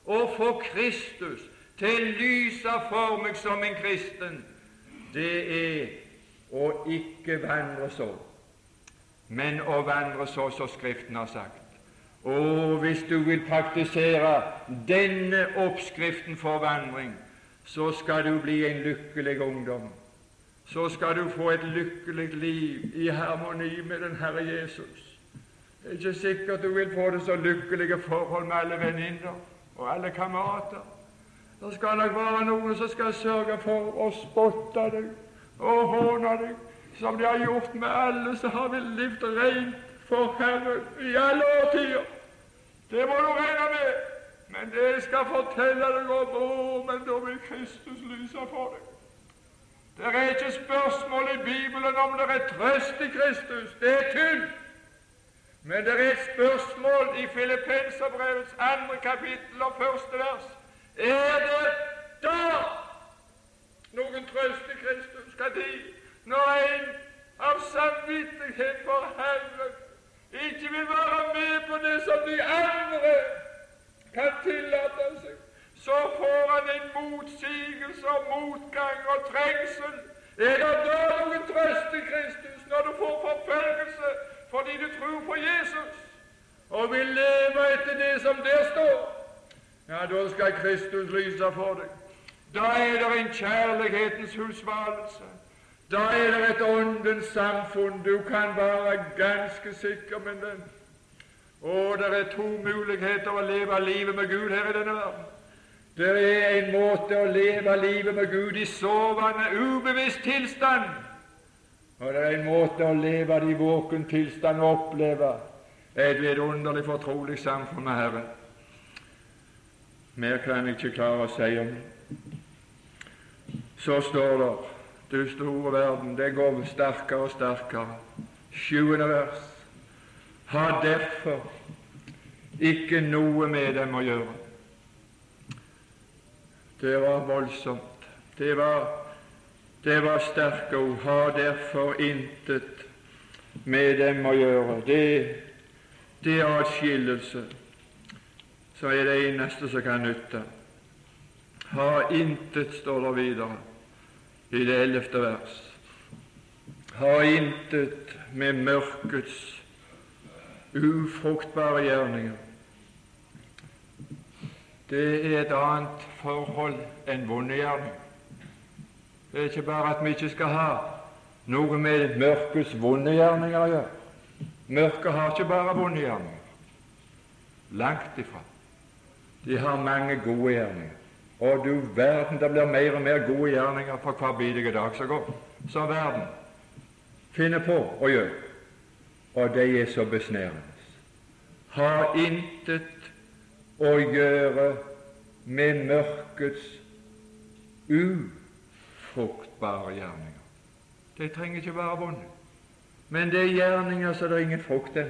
å få Kristus til lyse for meg som en kristen. Det er å ikke vandre så men å vandre så som Skriften har sagt. Og hvis du vil praktisere denne oppskriften for vandring, så skal du bli en lykkelig ungdom. Så skal du få et lykkelig liv i harmoni med den Herre Jesus. Det er ikke sikkert du vil få det så lykkelige forhold med alle venninner og alle kamerater. Det skal nok være noen som skal sørge for å spotte deg og håne deg, som de har gjort med alle som har vi levd rent for Herren i alle årtier. Det må du regne med. Men det jeg skal fortelle deg om, å, men da vil Kristus lyse for deg. Det er ikke spørsmål i Bibelen om det er trøst i Kristus. Det er tull. Men det er et spørsmål i Filippenserbrevets andre kapittel og første vers. Er det da noen trøst i Kristus? Hva tid? Når en av samvittighet for Herren ikke vil være med på det som de andre kan tillate seg, så får han en motsigelse og motgang og trengsel. Er det da noen trøst i Kristus når du får forfølgelse fordi du tror på Jesus og vil leve etter det som der står? Ja, da skal Kristus lyse for deg. Da er det en kjærlighetens husvalelse. Da er det et åndens samfunn. Du kan være ganske sikker, med den. Og det er to muligheter å leve livet med Gud her i denne verden. Det er en måte å leve livet med Gud i sovende, ubevisst tilstand. Og det er en måte å leve det i våken tilstand og oppleve et vidunderlig fortrolig samfunn med Herren. Mer kan jeg ikke klare å si om. Så står det du store verden, det går sterkere og sterkere. Sjuende vers. Ha derfor ikke noe med dem å gjøre. Det var voldsomt. Det var, det var sterke ord. Ha derfor intet med dem å gjøre. Det, det er atskillelse som er det eneste som kan nytte. Ha intet, står det videre i det ellevte vers. har intet med mørkets ufruktbare gjerninger. Det er et annet forhold enn vondegjerning. Det er ikke bare at vi ikke skal ha noe med mørkets vondegjerninger å gjøre. Mørket har ikke bare vondegjerninger. Langt ifra. De har mange gode gjerninger. Og du verden, det blir mer og mer gode gjerninger for hver bidige dag som går, som verden finner på å gjøre. Og de er så besnærende. Har intet å gjøre med mørkets ufruktbare gjerninger. De trenger ikke være vonde, men det er gjerninger så det er ingen frukt i.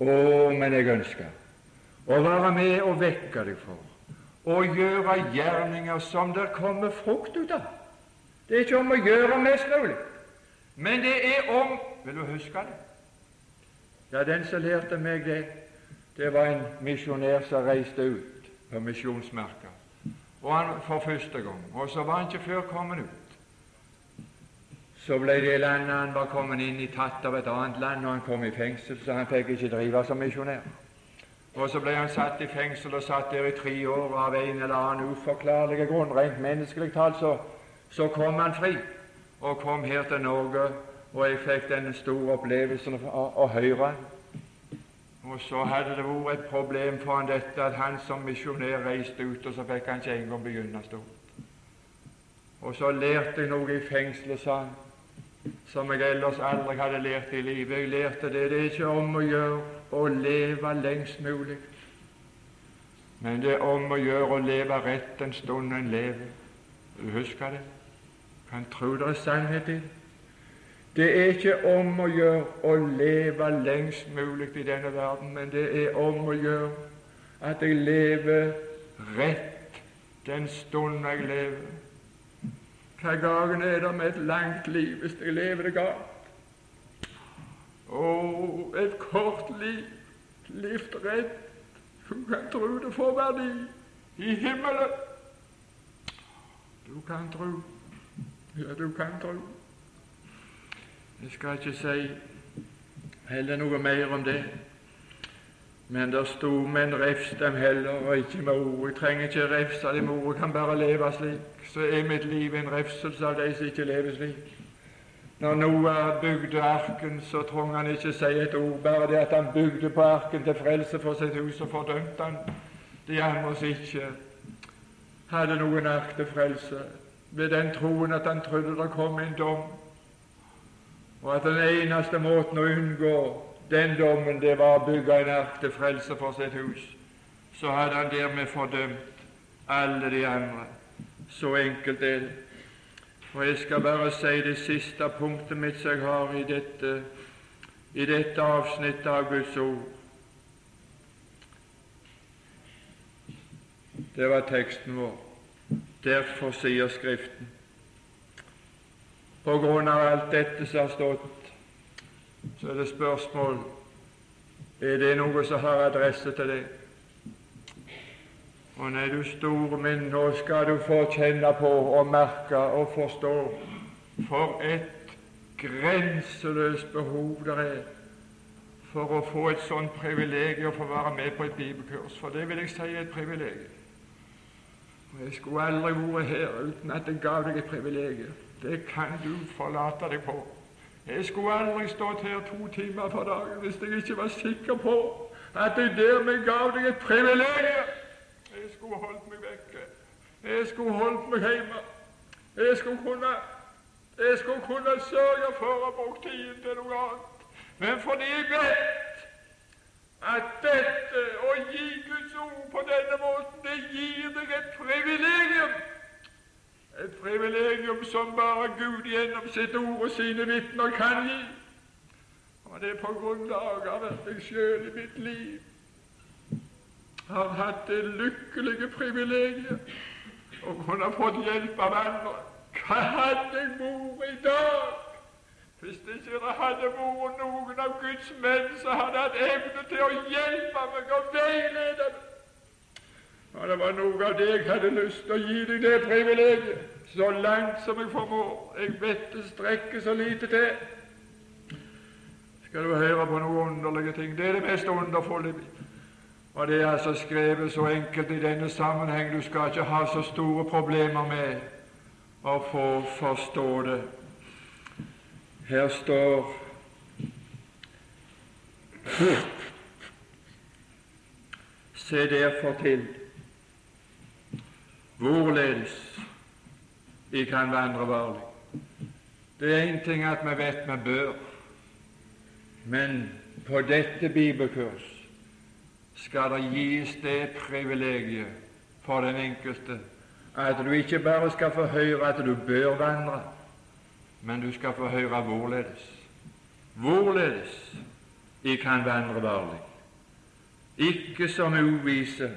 Å, men jeg ønsker å være med og vekke deg for å gjøre gjerninger som det kommer frukt ut av. Det er ikke om å gjøre mest mulig, men det er om Vil du huske det? Ja, den som lærte meg det, det var en misjonær som reiste ut på misjonsmerker. Og han for første gang. Og så var han ikke før kommet ut. Så ble det landet han var kommet inn i, tatt av et annet land, og han kom i fengsel, så han fikk ikke drive som misjonær. Og så ble han satt i fengsel og satt der i tre år av en eller annen uforklarlig grunn. Rent menneskelig talt så, så kom han fri, og kom her til Norge, og jeg fikk den store opplevelsen å, å høre Og så hadde det vært et problem for han dette at han som misjonær reiste ut, og så fikk han ikke engang begynne stort. Og så lærte jeg noe i fengselet, sa han som jeg ellers aldri hadde lært i livet. Jeg lærte det. Det er ikke om å gjøre å leve lengst mulig, men det er om å gjøre å leve rett den stunden en lever. Du husker det? Kan tro det er sannhet i det. Det er ikke om å gjøre å leve lengst mulig i denne verden, men det er om å gjøre at jeg lever rett den stunden jeg lever. Hva gagen er det med et langt liv hvis jeg lever det galt? Å, et kort liv, livt rett. Du kan tro det får verdi i himmelen. Du kan tro. Ja, du kan tro. Jeg skal ikke si heller noe mer om det. Men der sto 'men refs dem heller', og ikke med ord. Jeg trenger ikke refse dem ord, jeg kan bare leve slik. Så er mitt liv en refselse av de som ikke lever slik. Når Noah bygde arken, så trengte han ikke si et ord. Bare det at han bygde på arken til frelse for sitt hus, og fordømte han de andre som ikke hadde noen ark til frelse. Ved den troen at han trodde det kom en dom, og at den eneste måten å unngå den dommen, det var å bygge en ark til frelse for sitt hus. Så hadde han dermed fordømt alle de andre. Så enkelt er det. Og Jeg skal bare si det siste punktet mitt som jeg har i dette, i dette avsnittet av Guds ord. Det var teksten vår. Derfor sier Skriften På grunn av alt dette som har stått, så er det spørsmål er det noe som har adresse til det. Og nei, du store min, nå skal du få kjenne på og merke og forstå for et grenseløst behov det er for å få et sånt privilegium å få være med på et bibelkurs. For det vil jeg si er et privilegium. Jeg skulle aldri vært her uten at jeg gav deg et privilegium. Det kan du forlate deg på. Jeg skulle aldri stått her to timer for dagen hvis jeg ikke var sikker på at jeg dermed gav deg et privilegium. Skulle holdt meg vekke. Jeg skulle holdt meg hjemme. Jeg skulle kunne, jeg skulle kunne sørge for å bruke tiden til noe annet. Men fordi jeg vet at dette, å gi Guds ord på denne måten, det gir deg et privilegium. Et privilegium som bare Gud gjennom sitt ord og sine vitner kan gi. Og det er på grunnlag av at jeg sjøl i mitt liv har hatt det lykkelige privilegiet å kunne fått hjelp av andre. Hva hadde jeg vært i dag hvis det ikke hadde vært noen av Guds menn som hadde hatt evne til å hjelpe meg og veilede meg? Og det var noe av det jeg hadde lyst til å gi deg det privilegiet, så langt som jeg formår. Jeg vet det strekker så lite til. Skal du høre på noen underlige ting? Det er det mest underfulle. Og Det er altså skrevet så enkelt i denne sammenheng. Du skal ikke ha så store problemer med å få forstå det. Her står Se derfor til hvorledes vi kan vandre varlig. Det er én ting at vi vet vi bør, men på dette bibelkurs skal det gis det privilegiet for den enkelte at du ikke bare skal få høre at du bør vandre, men du skal få høre hvorledes. Hvorledes jeg kan vandre varlig. Ikke som uvise,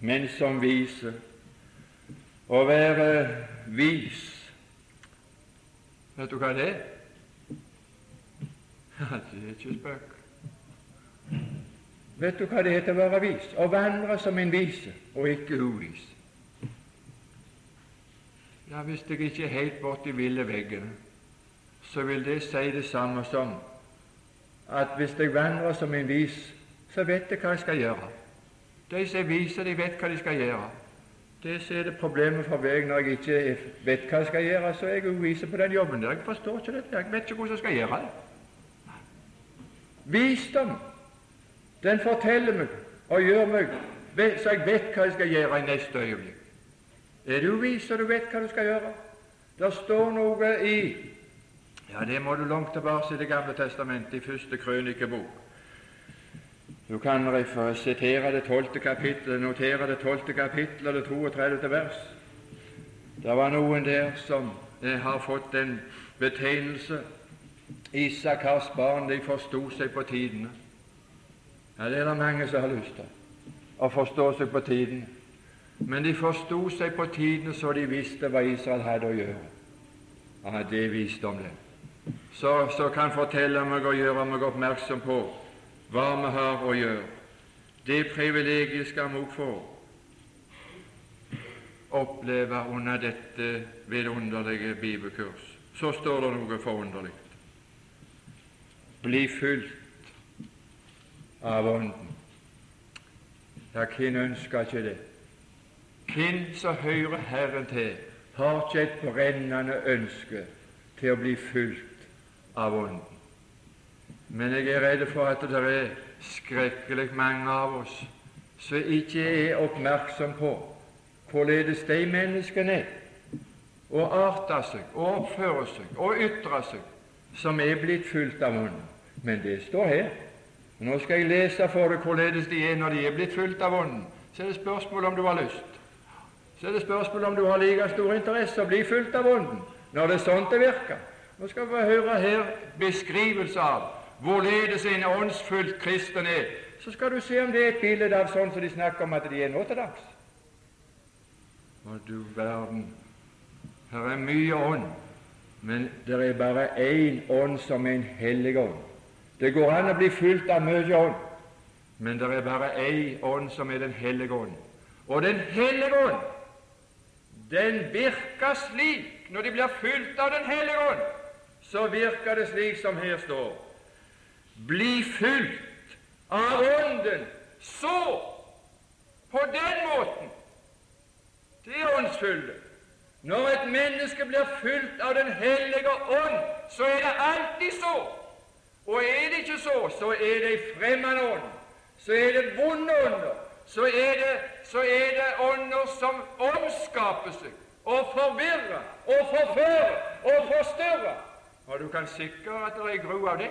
men som vise. Å være vis Vet du hva det er? det er ikke spøk. Vet du hva det heter å være vis? Å vandre som en vise og ikke uvis. Ja, Hvis jeg ikke er helt borti ville veggene, så vil det si det samme som at hvis jeg vandrer som en vis, så vet jeg hva jeg skal gjøre. De som er vise, de vet hva de skal gjøre. Det som er det problemet for meg når jeg ikke vet hva jeg skal gjøre, så er jeg uvise på den jobben der. Jeg forstår ikke dette. Jeg vet ikke hvordan jeg skal gjøre det. Visdom den forteller meg og gjør meg så jeg vet hva jeg skal gjøre i neste øyeblikk. Er du vis så du vet hva du skal gjøre? Det står noe i Ja, det må du langt tilbake i Det gamle testamentet, i første krønikebok. Du kan sitere det tolvte kapittelet, notere det tolvte kapittelet og det 32. vers. Det var noen der som eh, har fått en betegnelse Isakars barn, de forsto seg på tidene. Ja, Det er det mange som har lyst til å forstå seg på tiden. Men de forsto seg på tiden så de visste hva Israel hadde å gjøre. Ja, det visste visdom, det. Så, så kan fortelle meg og gjøre meg oppmerksom på hva vi har å gjøre. Det privilegiet skal vi også få oppleve under dette vidunderlige bibelkurs. Så står det noe forunderlig. bli fylt av Ånden. Ja, hvem ønsker ikke det? Hvem som hører Herren til, har ikke et brennende ønske til å bli fylt av Ånden. Men jeg er redd for at det er skrekkelig mange av oss som ikke er oppmerksom på hvorledes de menneskene er, og arter seg og oppfører seg og ytrer seg, som er blitt fylt av Ånden. Men det står her. Nå skal jeg lese for deg hvorledes de er når de er blitt fulgt av Ånden. Så er det spørsmål om du har lyst. Så er det spørsmål om du har like stor interesse å bli fulgt av Ånden når det er sånt det virker. Nå skal vi høre her beskrivelse av hvorledes en åndsfullt kristen er. Så skal du se om det er et bilde av sånn som de snakker om at de er nå til dags. Å, du verden. Her er mye ånd, men det er bare én ånd som er en hellig ånd. Det går an å bli fylt av mye ånd, men det er bare én ånd som er Den hellige ånd. Og Den hellige ånd, den virker slik når de blir fylt av Den hellige ånd, så virker det slik som her står Bli fylt av Ånden, så på den måten Det er åndsfylde. Når et menneske blir fylt av Den hellige ånd, så er det alltid så og er det ikke så, så er det ei fremmed ånd, så er det vonde ånder, så er det, så er det ånder som omskaper seg og forvirrer og forfører og forstyrrer. Og du kan sikre at det er gru av det.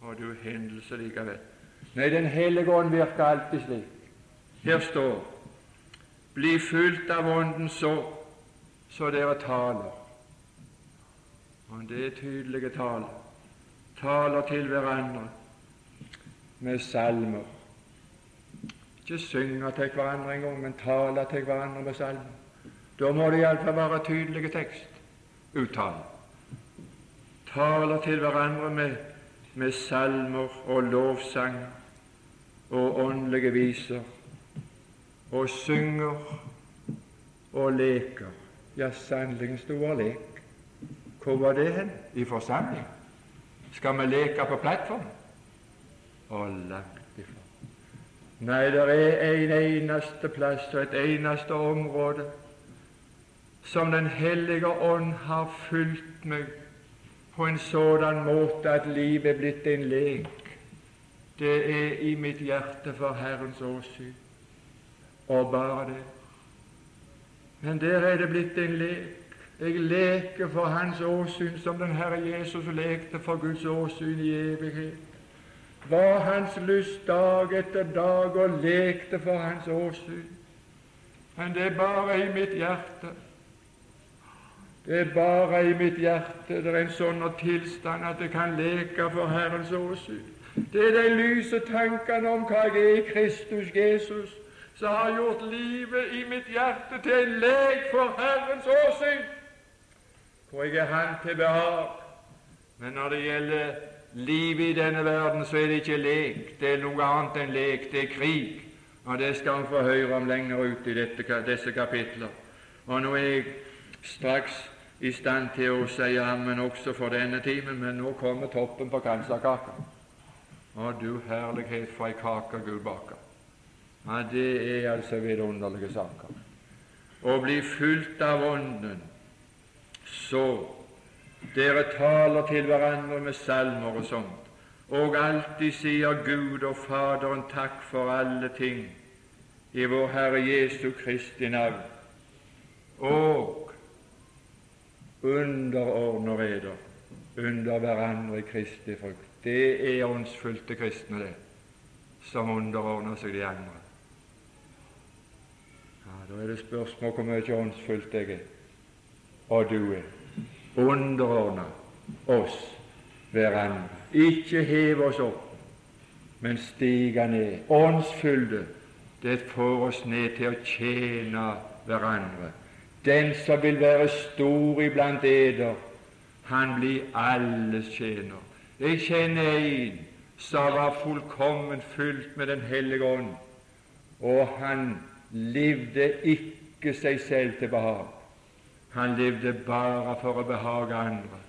Og du hendelse likevel. Nei, Den hellige ånd virker alltid slik. Her står Bli fylt av Ånden så, så dere taler. Og det er tydelige taler taler til hverandre med salmer. Ikke synger til hverandre engang, men taler til hverandre med salmer. Da må det iallfall være tydelige tekst. Uttale. Taler til hverandre med, med salmer og lovsang og åndelige viser, og synger og leker. Ja, sannelig en stor lek. Hvor var det hen? I forsamling? Skal vi leke på plattform? Å, langt ifra. Nei, det er en eneste plass og et eneste område som Den hellige ånd har fulgt meg på en sådan måte at livet er blitt en lek. Det er i mitt hjerte for Herrens åsyn, og bare det. Men der er det blitt en lek. Jeg leker for Hans åsyn som den Herre Jesus lekte for Guds åsyn i evighet. Var Hans lyst dag etter dag og lekte for Hans åsyn. Men det er bare i mitt hjerte. Det er bare i mitt hjerte det er en sånn tilstand at jeg kan leke for Herrens åsyn. Det er de lyse tankene om hva jeg er i Kristus Jesus, som har gjort livet i mitt hjerte til en lek for Herrens åsyn for jeg er Han til behag. Men når det gjelder livet i denne verden, så er det ikke lek. Det er noe annet enn lek. Det er krig. Og det skal vi få høre om lenger ut i dette, disse kapitler. Og nå er jeg straks i stand til å si ammen også for denne timen, men nå kommer toppen på kransekaka. Å, du herlighet for ei kake Gud baker. Ja, det er altså vidunderlige saker. Å bli fylt av Ånden så dere taler til hverandre med salmer og sånt, og alltid sier Gud og Faderen takk for alle ting i vår Herre Jesu Kristi navn, og underordner eder under hverandre i Kristi frukt. Det er åndsfylte kristne, det, som underordner seg de andre. Ja, Da er det spørsmål hvor mye åndsfullt jeg er og du er. Underordna oss hverandre. Ikke heve oss opp, men stige ned. Åndsfylde, det får oss ned til å tjene hverandre. Den som vil være stor iblant eder, han blir alles tjener. Jeg kjenner en som var fullkomment fylt med Den hellige ånd, og han levde ikke seg selv til behag. Han levde bare for å behage andre.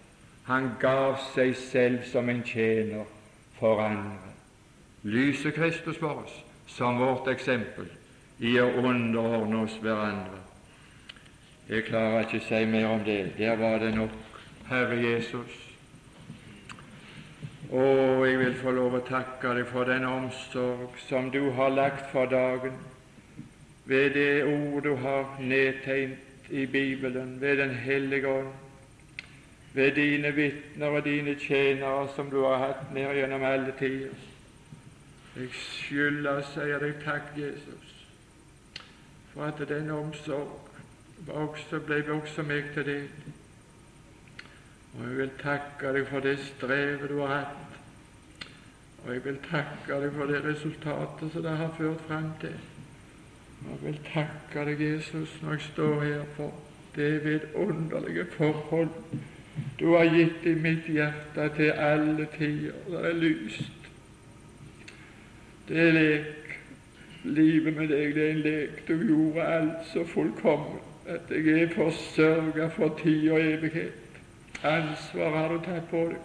Han gav seg selv som en tjener for andre. Lyse Kristus for oss som vårt eksempel i å underordne oss hverandre. Jeg klarer ikke å si mer om det. Der var det nok, Herre Jesus. Å, jeg vil få lov å takke deg for den omsorg som du har lagt for dagen ved det ord du har nedtegnet i Bibelen, ved Den hellige ånd, ved dine vitner og dine tjenere som du har hatt ned gjennom alle tider. Jeg skylder, sier deg takk, Jesus, for at den omsorg også ble også meg til det. Og jeg vil takke deg for det strevet du har hatt, og jeg vil takke deg for det resultatet som det har ført fram til. Jeg vil takke deg, Jesus, når jeg står her for det vidunderlige forhold du har gitt i mitt hjerte til alle tider. Det er lyst. Det er lek. Livet med deg, det er en lek. Du gjorde alt så fullkomment at jeg er forsørga for tid og evighet. Ansvar har du tatt på deg.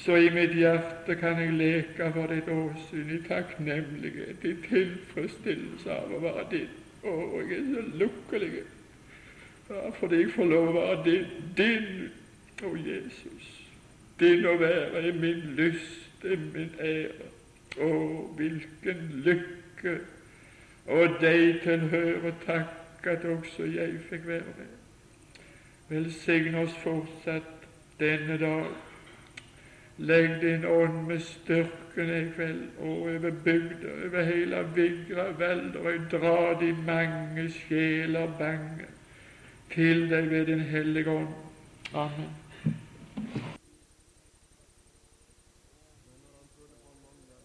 Så i mitt hjerte kan jeg leke for ditt åsyn i takknemlighet, i tilfredsstillelse av å være din. Å, jeg er så lukkelig ja, fordi jeg får lov å være din. Din, å Jesus. Din å være er min lyst, er min ære. Å, hvilken lykke! Og deg tilhører takk at også jeg fikk være med. Velsign oss fortsatt denne dag Legg din ånd med styrken i kveld over bygda, over hele Vigra og Dra de mange sjeler bange til deg ved Din Hellige Ånd. Amen.